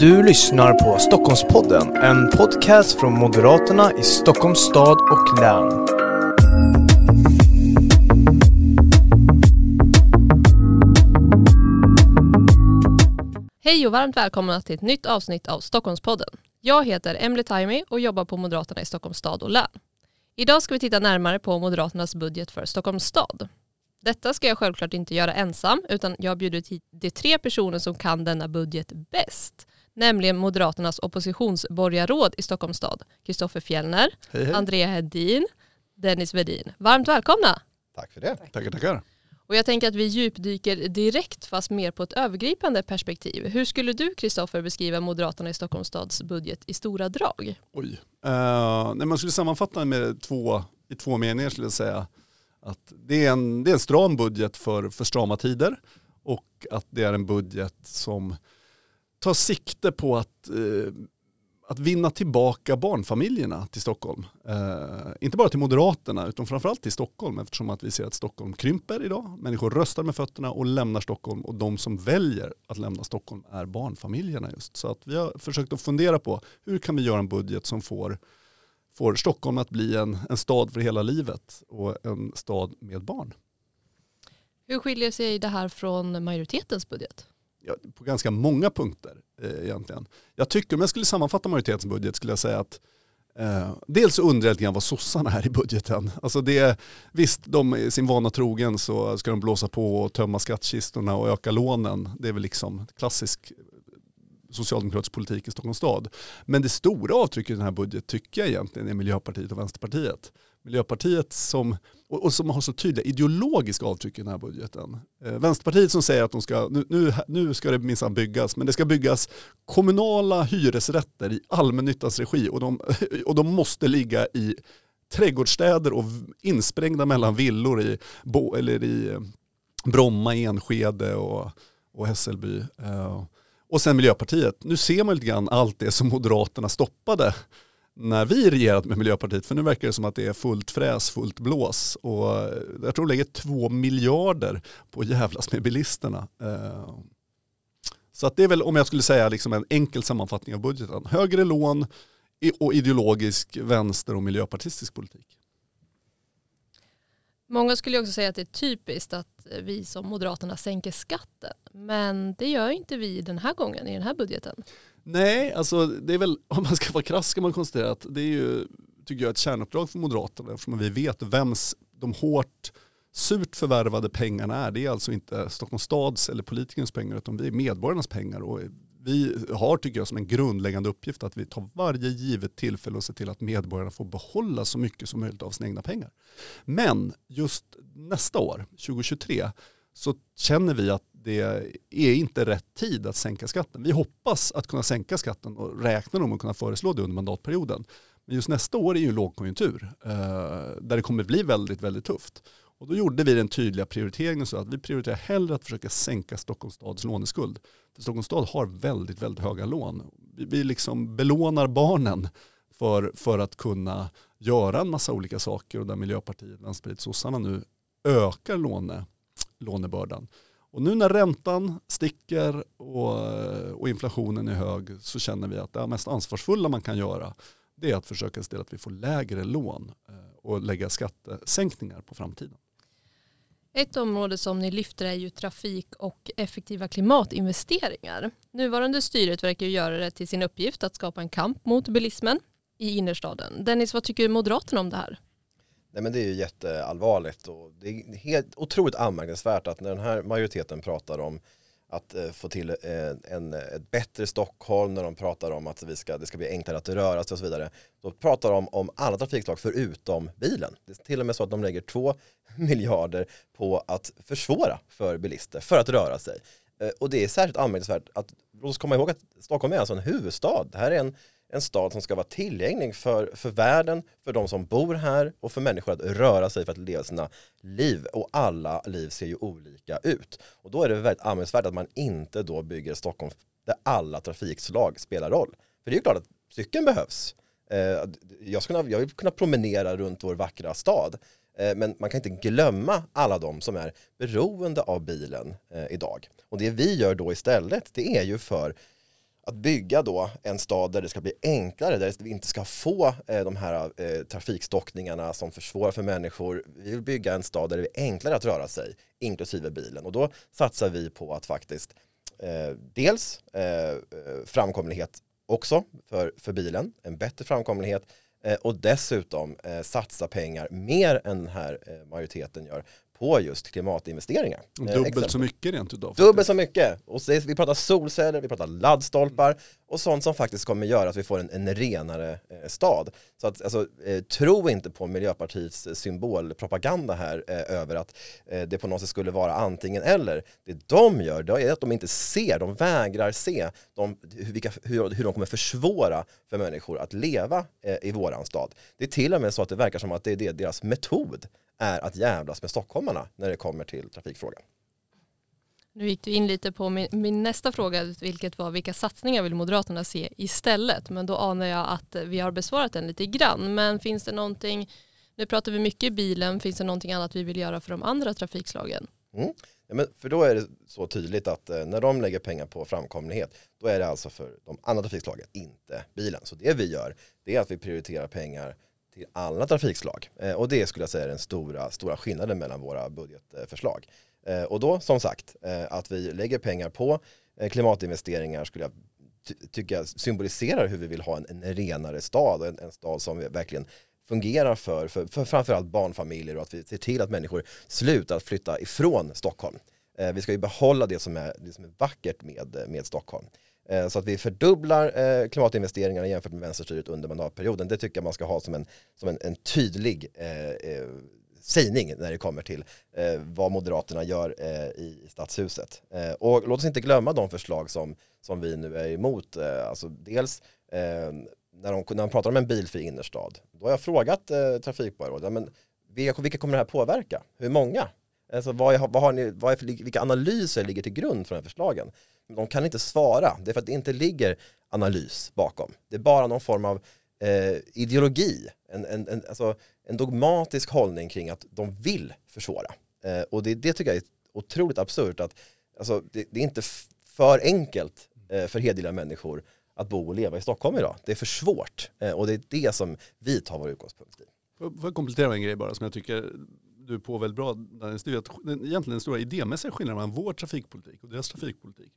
Du lyssnar på Stockholmspodden, en podcast från Moderaterna i Stockholms stad och län. Hej och varmt välkomna till ett nytt avsnitt av Stockholmspodden. Jag heter Emily Taimi och jobbar på Moderaterna i Stockholms stad och län. Idag ska vi titta närmare på Moderaternas budget för Stockholms stad. Detta ska jag självklart inte göra ensam utan jag har bjudit hit de tre personer som kan denna budget bäst. Nämligen Moderaternas oppositionsborgarråd i Stockholms stad, Kristoffer Fjellner, Hej, hej. Andrea Hedin, Dennis Vedin. Varmt välkomna! Tack för det. Tackar, tackar. Och jag tänker att vi djupdyker direkt fast mer på ett övergripande perspektiv. Hur skulle du Kristoffer beskriva Moderaterna i Stockholms stads budget i stora drag? Oj. Uh, nej, man skulle sammanfatta med två, i två meningar skulle jag säga. Att det, är en, det är en stram budget för, för strama tider och att det är en budget som tar sikte på att, eh, att vinna tillbaka barnfamiljerna till Stockholm. Eh, inte bara till Moderaterna utan framförallt till Stockholm eftersom att vi ser att Stockholm krymper idag. Människor röstar med fötterna och lämnar Stockholm och de som väljer att lämna Stockholm är barnfamiljerna just. Så att vi har försökt att fundera på hur kan vi göra en budget som får får Stockholm att bli en, en stad för hela livet och en stad med barn. Hur skiljer sig det här från majoritetens budget? Ja, på ganska många punkter eh, egentligen. Jag tycker, om jag skulle sammanfatta majoritetens budget skulle jag säga att eh, dels undrar jag lite grann vad sossarna är i budgeten. Alltså det, visst, de sin vana trogen så ska de blåsa på och tömma skattkistorna och öka lånen. Det är väl liksom klassisk eh, socialdemokratisk politik i Stockholms stad. Men det stora avtrycket i den här budgeten tycker jag egentligen är Miljöpartiet och Vänsterpartiet. Miljöpartiet som, och, och som har så tydliga ideologiska avtryck i den här budgeten. Eh, Vänsterpartiet som säger att de ska, nu, nu, nu ska det minsann byggas, men det ska byggas kommunala hyresrätter i allmännyttans regi och de, och de måste ligga i trädgårdsstäder och insprängda mellan villor i, Bo, eller i eh, Bromma, Enskede och, och Hässelby. Eh, och sen Miljöpartiet. Nu ser man lite grann allt det som Moderaterna stoppade när vi regerat med Miljöpartiet. För nu verkar det som att det är fullt fräs, fullt blås. Och eh, jag tror de lägger två miljarder på att jävlas med bilisterna. Eh. Så att det är väl, om jag skulle säga liksom en enkel sammanfattning av budgeten, högre lån och ideologisk vänster och miljöpartistisk politik. Många skulle också säga att det är typiskt att vi som Moderaterna sänker skatten. Men det gör inte vi den här gången i den här budgeten. Nej, alltså det är väl, om man ska vara krass ska man konstatera att det är ju, tycker jag, ett kärnuppdrag för Moderaterna eftersom vi vet vems de hårt surt förvärvade pengarna är. Det är alltså inte Stockholms stads eller politikernas pengar utan det är medborgarnas pengar. Och vi har, tycker jag, som en grundläggande uppgift att vi tar varje givet tillfälle och ser till att medborgarna får behålla så mycket som möjligt av sina egna pengar. Men just nästa år, 2023, så känner vi att det är inte rätt tid att sänka skatten. Vi hoppas att kunna sänka skatten och räknar om att kunna föreslå det under mandatperioden. Men just nästa år är ju en lågkonjunktur eh, där det kommer bli väldigt, väldigt tufft. Och då gjorde vi den tydliga prioriteringen så att vi prioriterar hellre att försöka sänka Stockholms stads låneskuld. För Stockholms stad har väldigt, väldigt höga lån. Vi, vi liksom belånar barnen för, för att kunna göra en massa olika saker och där Miljöpartiet, Vänsterpartiet, sossarna nu ökar låne, lånebördan. Och nu när räntan sticker och, och inflationen är hög så känner vi att det mest ansvarsfulla man kan göra det är att försöka se till att vi får lägre lån eh, och lägga skattesänkningar på framtiden. Ett område som ni lyfter är ju trafik och effektiva klimatinvesteringar. Nuvarande styret verkar ju göra det till sin uppgift att skapa en kamp mot bilismen i innerstaden. Dennis, vad tycker Moderaterna om det här? Nej men det är ju jätteallvarligt och det är helt otroligt anmärkningsvärt att när den här majoriteten pratar om att eh, få till eh, en, ett bättre Stockholm, när de pratar om att vi ska, det ska bli enklare att röra sig och så vidare. Då pratar de om alla trafikslag förutom bilen. Det är till och med så att de lägger två miljarder på att försvåra för bilister för att röra sig. Eh, och det är särskilt anmärkningsvärt att, låt oss komma ihåg att Stockholm är alltså en huvudstad. Det här är en, en stad som ska vara tillgänglig för, för världen, för de som bor här och för människor att röra sig för att leva sina liv. Och alla liv ser ju olika ut. Och då är det väldigt anmärkningsvärt att man inte då bygger Stockholm där alla trafikslag spelar roll. För det är ju klart att cykeln behövs. Eh, jag, ska, jag vill kunna promenera runt vår vackra stad. Eh, men man kan inte glömma alla de som är beroende av bilen eh, idag. Och det vi gör då istället, det är ju för att bygga då en stad där det ska bli enklare, där vi inte ska få eh, de här eh, trafikstockningarna som försvårar för människor. Vi vill bygga en stad där det är enklare att röra sig, inklusive bilen. Och då satsar vi på att faktiskt eh, dels eh, framkomlighet också för, för bilen, en bättre framkomlighet eh, och dessutom eh, satsa pengar mer än den här eh, majoriteten gör på just klimatinvesteringar. Dubbelt eh, så mycket rent utav. Dubbelt så mycket. Och så, vi pratar solceller, vi pratar laddstolpar och sånt som faktiskt kommer göra att vi får en, en renare eh, stad. Så att, alltså, eh, tro inte på Miljöpartiets symbolpropaganda här eh, över att eh, det på något sätt skulle vara antingen eller. Det de gör det är att de inte ser, de vägrar se de, hur, vilka, hur, hur de kommer försvåra för människor att leva eh, i våran stad. Det är till och med så att det verkar som att det är deras metod är att jävlas med stockholmarna när det kommer till trafikfrågan. Nu gick du in lite på min, min, nästa fråga, vilket var vilka satsningar vill Moderaterna se istället? Men då anar jag att vi har besvarat den lite grann. Men finns det någonting, nu pratar vi mycket bilen, finns det någonting annat vi vill göra för de andra trafikslagen? Mm. Ja, men för då är det så tydligt att eh, när de lägger pengar på framkomlighet, då är det alltså för de andra trafikslagen, inte bilen. Så det vi gör, det är att vi prioriterar pengar till alla trafikslag. Eh, och det skulle jag säga är den stora, stora skillnaden mellan våra budgetförslag. Eh, och då som sagt, eh, att vi lägger pengar på klimatinvesteringar skulle jag tycka symboliserar hur vi vill ha en, en renare stad, en, en stad som verkligen fungerar för, för, för framförallt barnfamiljer och att vi ser till att människor slutar flytta ifrån Stockholm. vi ska ju behålla det som är, det som är vackert med, med Stockholm. Eh, så att vi fördubblar eh, klimatinvesteringarna jämfört med vänsterstyret under mandatperioden. Det tycker jag man ska ha som en, som en, en tydlig eh, eh, sägning när det kommer till eh, vad Moderaterna gör eh, i stadshuset. Eh, och låt oss inte glömma de förslag som, som vi nu är emot. alltså dels när, de, när de pratar om en bilfri innerstad, då har jag frågat eh, trafikborgarrådet, men vilka, vilka kommer det här påverka? Hur många? Alltså, vad, vad har ni, vad är för, vilka analyser ligger till grund för de här förslagen? De kan inte svara, det är för att det inte ligger analys bakom. Det är bara någon form av eh, ideologi, en, en, en, alltså, en dogmatisk hållning kring att de vill försvåra. Eh, och det, det tycker jag är otroligt absurt att alltså, det, det är inte för enkelt eh, för hederliga människor att bo och leva i Stockholm idag. Det är för svårt eh, och det är det som vi tar vår utgångspunkt i. Får jag komplettera med en grej bara som jag tycker du är på väldigt bra. Det är att egentligen den stora idémässiga skillnaden mellan vår trafikpolitik och deras trafikpolitik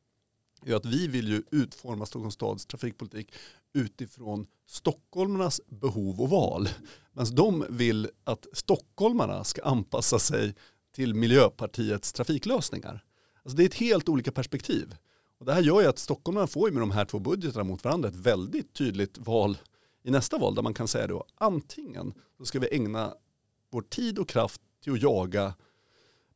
är att vi vill ju utforma Stockholms stads trafikpolitik utifrån stockholmarnas behov och val. Medan de vill att stockholmarna ska anpassa sig till Miljöpartiets trafiklösningar. Alltså det är ett helt olika perspektiv. Och det här gör ju att stockholmarna får med de här två budgetarna mot varandra ett väldigt tydligt val i nästa val där man kan säga då antingen så ska vi ägna vår tid och kraft till att jaga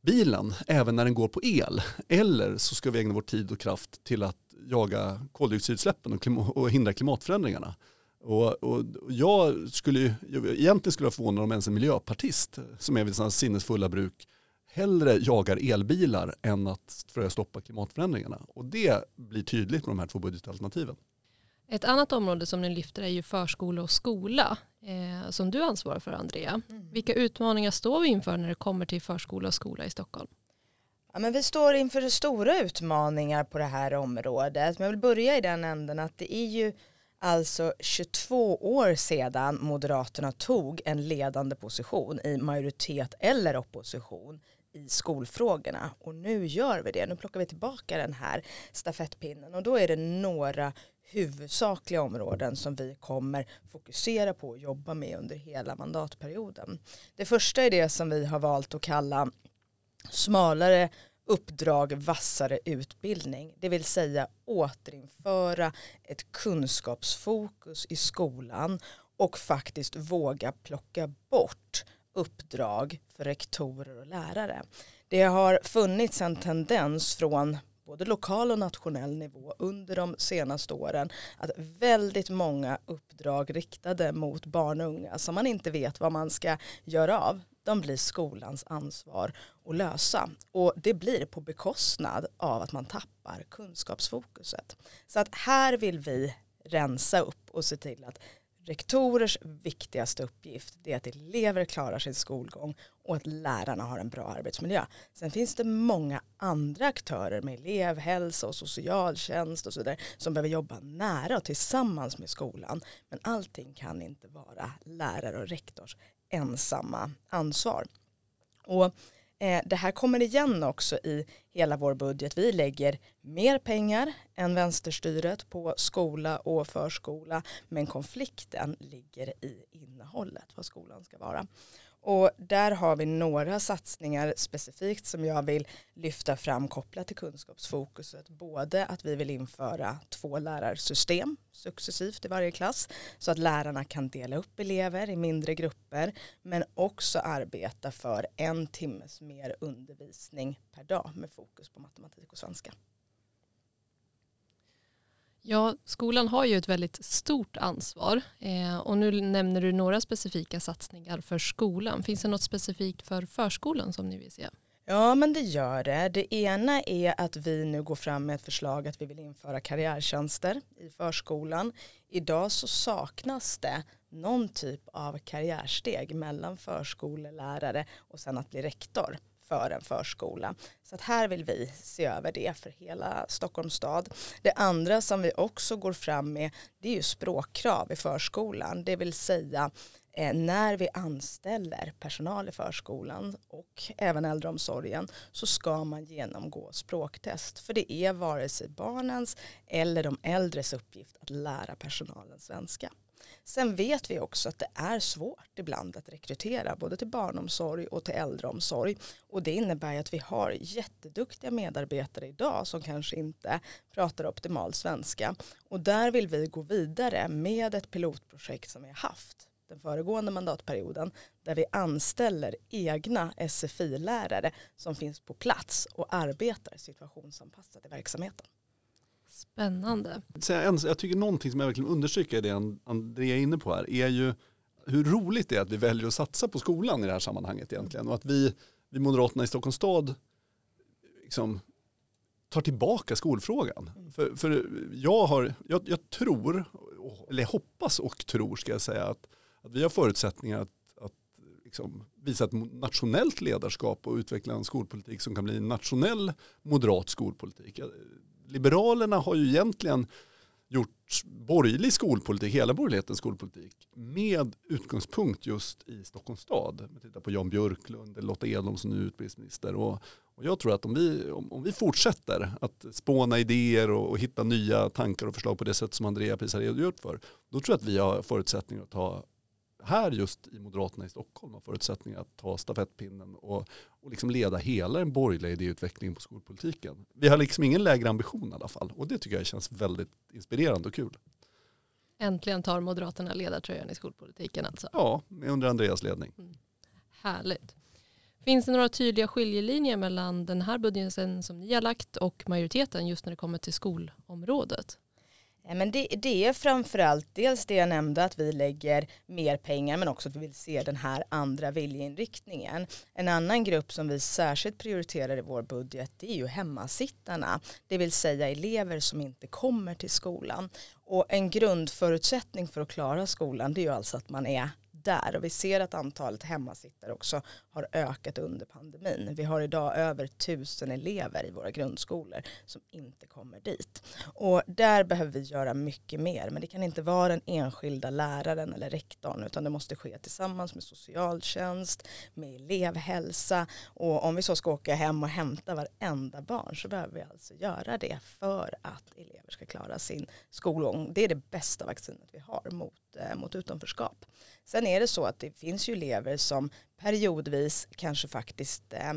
bilen även när den går på el. Eller så ska vi ägna vår tid och kraft till att jaga koldioxidutsläppen och, klima- och hindra klimatförändringarna. Och, och, jag skulle egentligen skulle jag förvåna om ens en miljöpartist som är vid sina sinnesfulla bruk hellre jagar elbilar än att försöka stoppa klimatförändringarna. Och det blir tydligt med de här två budgetalternativen. Ett annat område som ni lyfter är ju förskola och skola eh, som du ansvarar för Andrea. Mm. Vilka utmaningar står vi inför när det kommer till förskola och skola i Stockholm? Ja, men vi står inför stora utmaningar på det här området. Men jag vill börja i den änden att det är ju alltså 22 år sedan Moderaterna tog en ledande position i majoritet eller opposition i skolfrågorna och nu gör vi det. Nu plockar vi tillbaka den här stafettpinnen och då är det några huvudsakliga områden som vi kommer fokusera på och jobba med under hela mandatperioden. Det första är det som vi har valt att kalla smalare uppdrag, vassare utbildning. Det vill säga återinföra ett kunskapsfokus i skolan och faktiskt våga plocka bort uppdrag för rektorer och lärare. Det har funnits en tendens från både lokal och nationell nivå under de senaste åren att väldigt många uppdrag riktade mot barn och unga som man inte vet vad man ska göra av de blir skolans ansvar att lösa. Och det blir på bekostnad av att man tappar kunskapsfokuset. Så att här vill vi rensa upp och se till att rektorers viktigaste uppgift är att elever klarar sin skolgång och att lärarna har en bra arbetsmiljö. Sen finns det många andra aktörer med elevhälsa och socialtjänst och så vidare som behöver jobba nära och tillsammans med skolan. Men allting kan inte vara lärare och rektors ensamma ansvar. Och Eh, det här kommer igen också i hela vår budget. Vi lägger mer pengar än vänsterstyret på skola och förskola men konflikten ligger i innehållet, vad skolan ska vara. Och där har vi några satsningar specifikt som jag vill lyfta fram kopplat till kunskapsfokuset. Både att vi vill införa två lärarsystem successivt i varje klass så att lärarna kan dela upp elever i mindre grupper men också arbeta för en timmes mer undervisning per dag med fokus på matematik och svenska. Ja, skolan har ju ett väldigt stort ansvar eh, och nu nämner du några specifika satsningar för skolan. Finns det något specifikt för förskolan som ni vill se? Ja men det gör det. Det ena är att vi nu går fram med ett förslag att vi vill införa karriärtjänster i förskolan. Idag så saknas det någon typ av karriärsteg mellan förskolelärare och sen att bli rektor för en förskola. Så att här vill vi se över det för hela Stockholms stad. Det andra som vi också går fram med det är ju språkkrav i förskolan. Det vill säga eh, när vi anställer personal i förskolan och även äldreomsorgen så ska man genomgå språktest. För det är vare sig barnens eller de äldres uppgift att lära personalen svenska. Sen vet vi också att det är svårt ibland att rekrytera både till barnomsorg och till äldreomsorg. Och det innebär att vi har jätteduktiga medarbetare idag som kanske inte pratar optimal svenska. Och där vill vi gå vidare med ett pilotprojekt som vi har haft den föregående mandatperioden där vi anställer egna SFI-lärare som finns på plats och arbetar situationsanpassat i verksamheten. Spännande. Jag tycker någonting som jag verkligen understryker det Andrea är inne på här är ju hur roligt det är att vi väljer att satsa på skolan i det här sammanhanget egentligen och att vi, vi Moderaterna i Stockholms stad liksom tar tillbaka skolfrågan. Mm. För, för jag, har, jag, jag, tror, eller hoppas och tror ska jag säga att, att vi har förutsättningar att, att liksom visa ett nationellt ledarskap och utveckla en skolpolitik som kan bli en nationell moderat skolpolitik Liberalerna har ju egentligen gjort borgerlig skolpolitik, hela borgerlighetens skolpolitik, med utgångspunkt just i Stockholms stad. Vi tittar på Jan Björklund, Lotta Edholm som nu är utbildningsminister. Och, och jag tror att om vi, om, om vi fortsätter att spåna idéer och, och, hitta nya tankar och förslag på det sätt som Andrea precis har redogjort för, då tror jag att vi har förutsättningar att ta här just i Moderaterna i Stockholm har förutsättningar att ta stafettpinnen och, och liksom leda hela den borgerliga idéutvecklingen på skolpolitiken. Vi har liksom ingen lägre ambition i alla fall och det tycker jag känns väldigt inspirerande och kul. Äntligen tar Moderaterna ledartröjan i skolpolitiken alltså. Ja, under Andreas ledning. Mm. Härligt. Finns det några tydliga skiljelinjer mellan den här budgeten som ni har lagt och majoriteten just när det kommer till skolområdet? Eh, men det, det är framförallt dels det jag nämnde att vi lägger mer pengar men också att vi vill se den här andra viljeinriktningen. En annan grupp som vi särskilt prioriterar i vår budget det är ju hemmasittarna. Det vill säga elever som inte kommer till skolan. Och en grundförutsättning för att klara skolan det är ju alltså att man är där och vi ser att antalet hemmasittare också har ökat under pandemin. Vi har idag över tusen elever i våra grundskolor som inte kommer dit. Och där behöver vi göra mycket mer men det kan inte vara den enskilda läraren eller rektorn utan det måste ske tillsammans med socialtjänst, med elevhälsa och om vi så ska åka hem och hämta varenda barn så behöver vi alltså göra det för att elever ska klara sin skolgång. Det är det bästa vaccinet vi har mot, eh, mot utanförskap. Sen är det så att det finns ju elever som periodvis kanske faktiskt eh,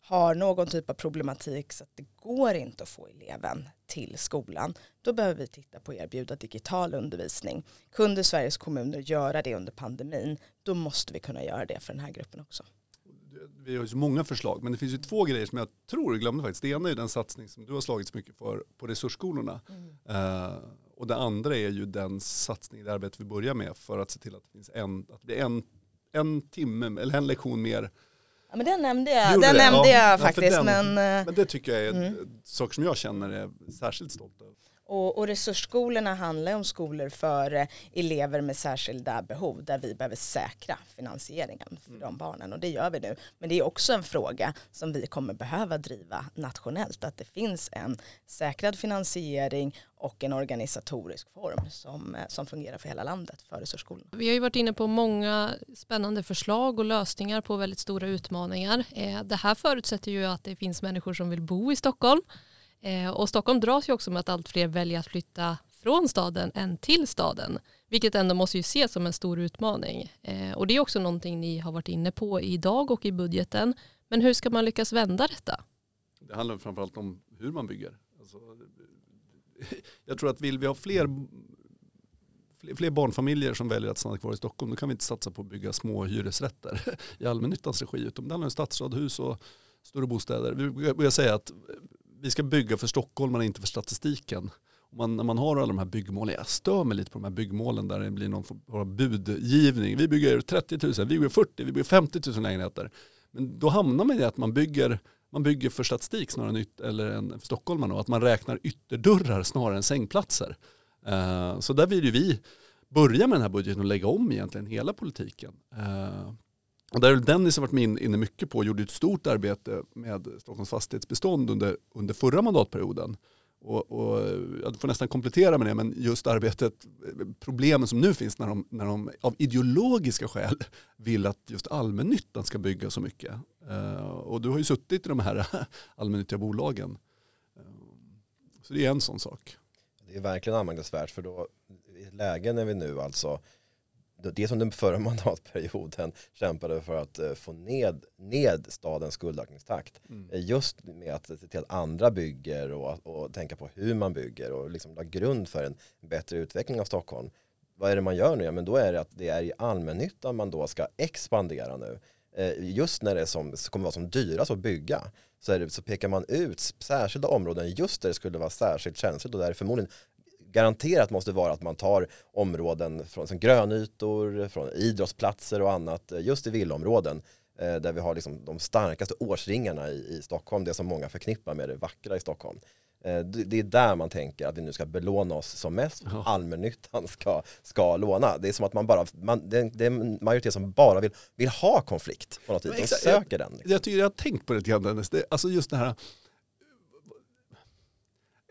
har någon typ av problematik så att det går inte att få eleven till skolan. Då behöver vi titta på att erbjuda digital undervisning. Kunde Sveriges kommuner göra det under pandemin då måste vi kunna göra det för den här gruppen också. Vi har ju så många förslag men det finns ju två grejer som jag tror glömde faktiskt. Det ena är den satsning som du har slagit så mycket för på resursskolorna. Mm. Uh, och det andra är ju den satsning, det arbete vi börjar med för att se till att det finns en, att det blir en, en timme eller en lektion mer Ja, men den nämnde jag, den nämnde ja, jag faktiskt. Den, men, men det tycker jag är mm. saker som jag känner är särskilt stolt över. Och, och resursskolorna handlar om skolor för eh, elever med särskilda behov där vi behöver säkra finansieringen för de barnen och det gör vi nu. Men det är också en fråga som vi kommer behöva driva nationellt att det finns en säkrad finansiering och en organisatorisk form som, eh, som fungerar för hela landet för resursskolorna. Vi har ju varit inne på många spännande förslag och lösningar på väldigt stora utmaningar. Eh, det här förutsätter ju att det finns människor som vill bo i Stockholm Eh, och Stockholm dras ju också med att allt fler väljer att flytta från staden än till staden, vilket ändå måste ju ses som en stor utmaning. Eh, och det är också någonting ni har varit inne på idag och i budgeten. Men hur ska man lyckas vända detta? Det handlar framförallt om hur man bygger. Alltså, jag tror att vill vi ha fler, fler barnfamiljer som väljer att stanna kvar i Stockholm, då kan vi inte satsa på att bygga små hyresrätter i allmännyttans regi, utan det handlar om stadsradhus och större bostäder. Vi brukar säga att vi ska bygga för Stockholm men inte för statistiken. Man, när man har alla de här byggmålen, jag stör mig lite på de här byggmålen där det blir någon form av budgivning. Vi bygger 30 000, vi bygger 40, vi bygger 50 000 lägenheter. Men då hamnar man i att man bygger, man bygger för statistik snarare än, eller än för stockholmarna och att man räknar ytterdörrar snarare än sängplatser. Uh, så där vill ju vi börja med den här budgeten och lägga om egentligen hela politiken. Uh, och där Dennis varit med inne mycket på och gjorde ett stort arbete med Stockholms fastighetsbestånd under, under förra mandatperioden. Och, och, jag får nästan komplettera med det, men just arbetet, problemen som nu finns när de, när de av ideologiska skäl vill att just allmännyttan ska bygga så mycket. Uh, och du har ju suttit i de här allmännyttiga bolagen. Uh, så det är en sån sak. Det är verkligen anmärkningsvärt för då i ett läge när vi nu alltså det som den förra mandatperioden kämpade för att eh, få ned, ned stadens skuldökningstakt. Mm. Eh, just med att se till att andra bygger och, och tänka på hur man bygger och liksom la grund för en bättre utveckling av Stockholm. Vad är det man gör nu? Ja, men då är det att det är i allmännyttan man då ska expandera nu. Eh, just när det som, kommer vara som dyrast att bygga så, det, så pekar man ut särskilda områden just där det skulle vara särskilt känsligt och där det förmodligen garanterat måste vara att man tar områden från som grönytor, från idrottsplatser och annat, eh, just i villområden eh, där vi har liksom de starkaste årsringarna i, i Stockholm, det som många förknippar med det vackra i Stockholm. Eh, det är där man tänker att vi nu ska belåna oss som mest. Ja. Allmännyttan ska, ska låna. Det är som att man bara, man, det, är en majoritet som bara vill, vill ha konflikt på något vis. De söker den. Jag, jag tycker jag har tänkt på det lite grann Dennis. Det, alltså just det här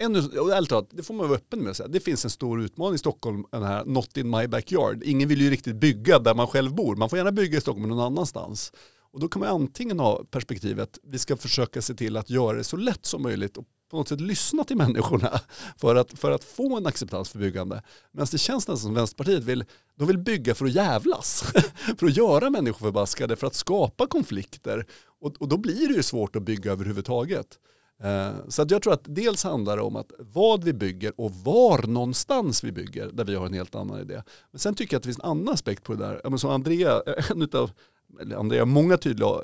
ännu, ärligt talat, det får man vara öppen med att säga. Det finns en stor utmaning i Stockholm, den här not in my backyard. Ingen vill ju riktigt bygga där man själv bor. Man får gärna bygga i Stockholm men någon annanstans. Och då kan man antingen ha perspektivet, vi ska försöka se till att göra det så lätt som möjligt och på något sätt lyssna till människorna för att, för att få en acceptans för byggande. Medan det känns nästan som Vänsterpartiet vill, de vill bygga för att jävlas. för att göra människor förbaskade, för att skapa konflikter. Och, och då blir det ju svårt att bygga överhuvudtaget. Eh, så att jag tror att dels handlar det om att vad vi bygger och var någonstans vi bygger, där vi har en helt annan idé. Men sen tycker jag att det finns en annan aspekt på det där. Men som Andrea, eh, en utav, eller Andrea, många tydliga eh,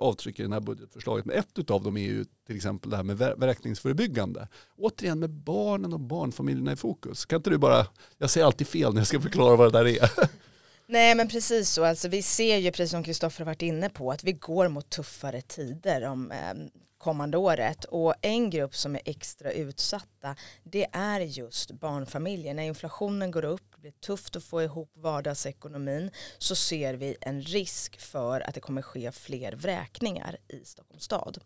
avtryck i det här budgetförslaget, men ett av dem är ju till exempel det här med vräkningsförebyggande. Återigen med barnen och barnfamiljerna i fokus. Kan inte du bara, jag säger alltid fel när jag ska förklara vad det där är. Nej men precis så, alltså, vi ser ju precis som Kristoffer varit inne på att vi går mot tuffare tider om eh, kommande året och en grupp som är extra utsatta det är just barnfamiljer. När inflationen går upp, det blir tufft att få ihop vardagsekonomin så ser vi en risk för att det kommer ske fler vräkningar i Stockholms stad.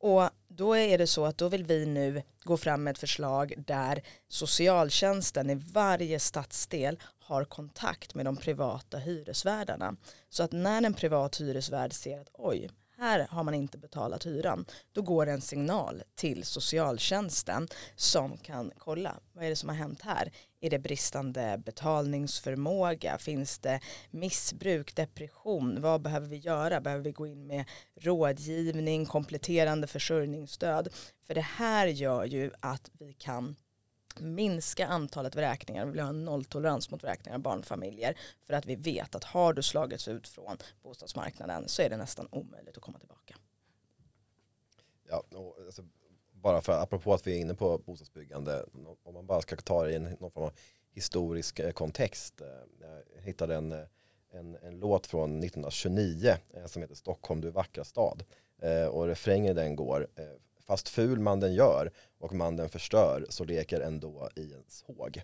Och då är det så att då vill vi nu gå fram med ett förslag där socialtjänsten i varje stadsdel har kontakt med de privata hyresvärdarna. Så att när en privat hyresvärd ser att oj, här har man inte betalat hyran. Då går en signal till socialtjänsten som kan kolla vad är det som har hänt här. Är det bristande betalningsförmåga? Finns det missbruk, depression? Vad behöver vi göra? Behöver vi gå in med rådgivning, kompletterande försörjningsstöd? För det här gör ju att vi kan minska antalet vräkningar, vi vill ha en nolltolerans mot vräkningar av barnfamiljer för att vi vet att har du slagits ut från bostadsmarknaden så är det nästan omöjligt att komma tillbaka. Ja, alltså, bara för apropå att vi är inne på bostadsbyggande, om man bara ska ta det i någon form av historisk eh, kontext. Eh, jag hittade en, eh, en, en låt från 1929 som heter Stockholm du vackra stad och refrängen i den går fast ful man den gör och man den förstör så leker ändå i ens håg.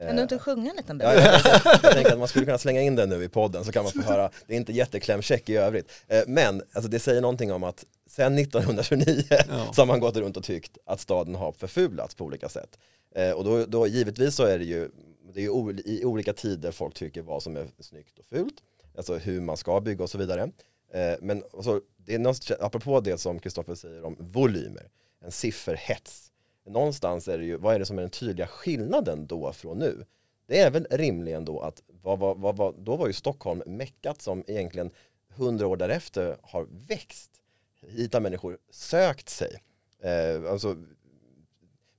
Kan du inte sjunga en liten Ja, bit? jag, tänker, jag tänker att man skulle kunna slänga in den nu i podden så kan man få höra, det är inte jätteklämkäck i övrigt. Eh, Men alltså, det säger någonting om att sedan 1929 Ja. så har man gått runt och tyckt att staden har förfulats på olika sätt. Eh, Och då, då givetvis så är det ju, det är ju i olika tider folk tycker vad som är snyggt och fult, alltså hur man ska bygga och så vidare. Eh, Men alltså, det är något, apropå det som Kristoffer säger om volymer, en sifferhets. Någonstans är det ju, vad är det som är den tydliga skillnaden då från nu? Det är väl rimligen då att, vad, vad, vad, vad, då var ju Stockholm meckat som egentligen hundra år därefter har växt. Hit har människor sökt sig. Eh, alltså,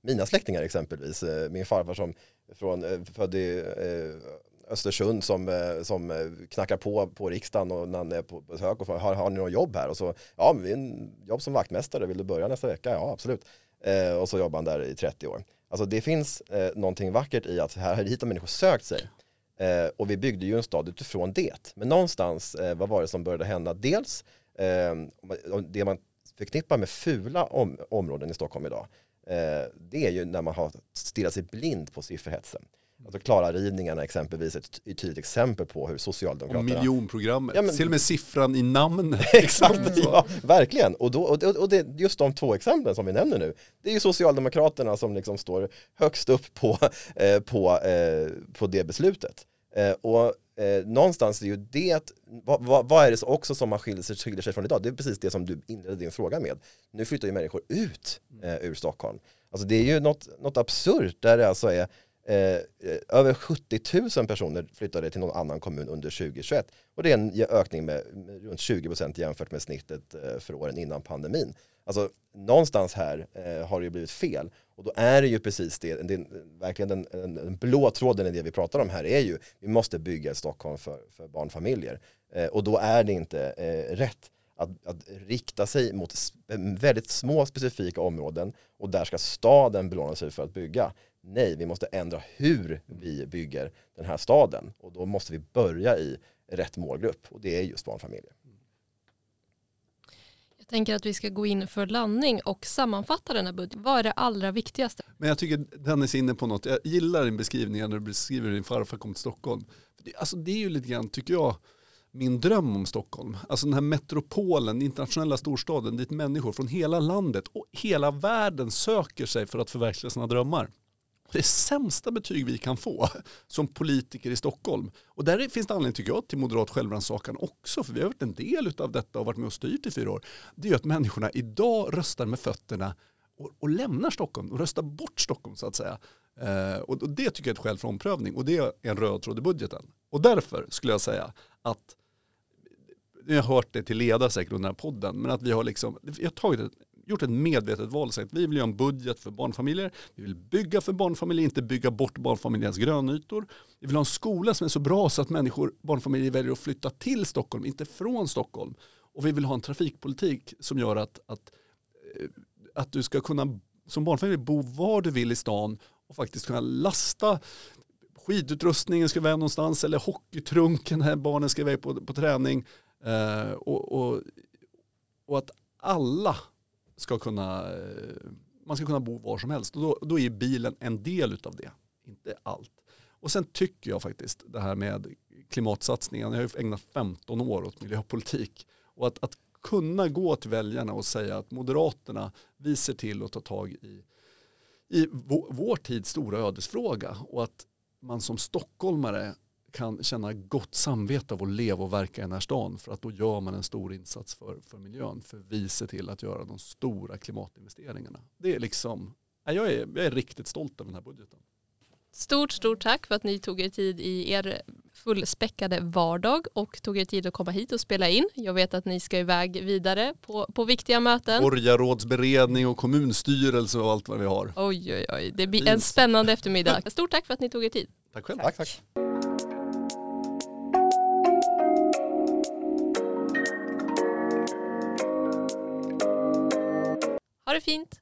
mina släktingar exempelvis, eh, min farfar som från, eh, född i eh, Östersund som, eh, som eh, knackar på på riksdagen och när han är på besök och frågar, har, har ni något jobb här? Och så, ja, vi är en jobb som vaktmästare, vill du börja nästa vecka? Ja, absolut. Eh, och så jobbar han där i 30 år. Alltså det finns eh, någonting vackert i att här hit har människor sökt sig. Eh, och vi byggde ju en stad utifrån det. Men någonstans, eh, vad var det som började hända? Dels eh, det man förknippar med fula om, områden i Stockholm idag. Eh, det är ju när man har stirrat sig blind på sifferhetsen. Alltså Klara-rivningarna exempelvis är ett, tydligt exempel på hur Och Socialdemokraterna miljonprogrammet, Ja, men- till och med siffran i namnet. Exakt, ja, verkligen. Och, då, och, och det, just de två exemplen som vi nämner nu, det är ju Socialdemokraterna som liksom står högst upp på, eh, på, eh, på det beslutet. Eh, och eh, någonstans är ju det, vad, vad, vad är det så också som man skiljer sig, skiljer sig från idag? Det är precis det som du inledde din fråga med. Nu flyttar ju människor ut eh, ur Stockholm. Alltså det är ju något, något absurt där det alltså är Eh, över 70 000 personer flyttade till någon annan kommun under 2021 och det är en ökning med, runt 20 procent jämfört med snittet eh, för åren innan pandemin. Alltså någonstans här eh, har det ju blivit fel och då är det ju precis det, det verkligen den, den, den blå tråden i det vi pratar om här är ju vi måste bygga Stockholm för, för barnfamiljer eh, och då är det inte eh, rätt att, att rikta sig mot väldigt små specifika områden och där ska staden belåna sig för att bygga. Nej, vi måste ändra hur vi bygger den här staden och då måste vi börja i rätt målgrupp och det är just barnfamiljer. Jag tänker att vi ska gå in för landning och sammanfatta den här budgeten. Vad är det allra viktigaste? Men jag tycker Dennis är inne på något, jag gillar din beskrivning när du beskriver hur din farfar kom till Stockholm. Det, alltså det är ju lite grann, tycker jag, min dröm om Stockholm. Alltså den här metropolen, den internationella storstaden dit människor från hela landet och hela världen söker sig för att förverkliga sina drömmar. Det sämsta betyg vi kan få som politiker i Stockholm. Och där finns det anledning tycker jag till moderat självrannsakan också, för vi har varit en del av detta och varit med och styrt i fyra år. Det är att människorna idag röstar med fötterna och, och lämnar Stockholm och röstar bort Stockholm så att säga. Eh, och, och det tycker jag är ett skäl för omprövning och det är en röd tråd i budgeten. Och därför skulle jag säga att, ni har hört det till leda säkert under den här podden, men att vi har, liksom, vi har tagit ett, gjort ett medvetet val. och sagt, Vi vill göra en budget för barnfamiljer, vi vill bygga för barnfamiljer, inte bygga bort barnfamiljens grönytor. Vi vill ha en skola som är så bra så att människor, barnfamiljer väljer att flytta till Stockholm, inte från Stockholm. Och vi vill ha en trafikpolitik som gör att, att eh, att du ska kunna som barnfamilj bo var du vill i stan och faktiskt kunna lasta skidutrustningen ska vara någonstans eller hockeytrunken här barnen ska iväg på, på träning eh, och, och, och att alla ska kunna eh, man ska kunna bo var som helst. Och då, då är bilen en del av det, inte allt. Och sen tycker jag faktiskt det här med klimatsatsningen, jag har ju ägnat 15 år åt miljöpolitik. Och att, att kunna gå till väljarna och säga att Moderaterna, vi ser till att ta tag i, i vår tids stora ödesfråga. Och att man som stockholmare kan känna gott samvete av att leva och verka i den här stan för att då gör man en stor insats för, för miljön för vi ser till att göra de stora klimatinvesteringarna. Det är liksom, jag är, jag är riktigt stolt över den här budgeten. Stort, stort tack för att ni tog er tid i er fullspäckade vardag och tog er tid att komma hit och spela in. Jag vet att ni ska iväg vidare på, på viktiga möten. Borgarrådsberedning och kommunstyrelse och allt vad vi har. Oj, oj, oj. Det blir en spännande eftermiddag. Stort tack för att ni tog er tid. Tack själv. Tack, tack. det fint.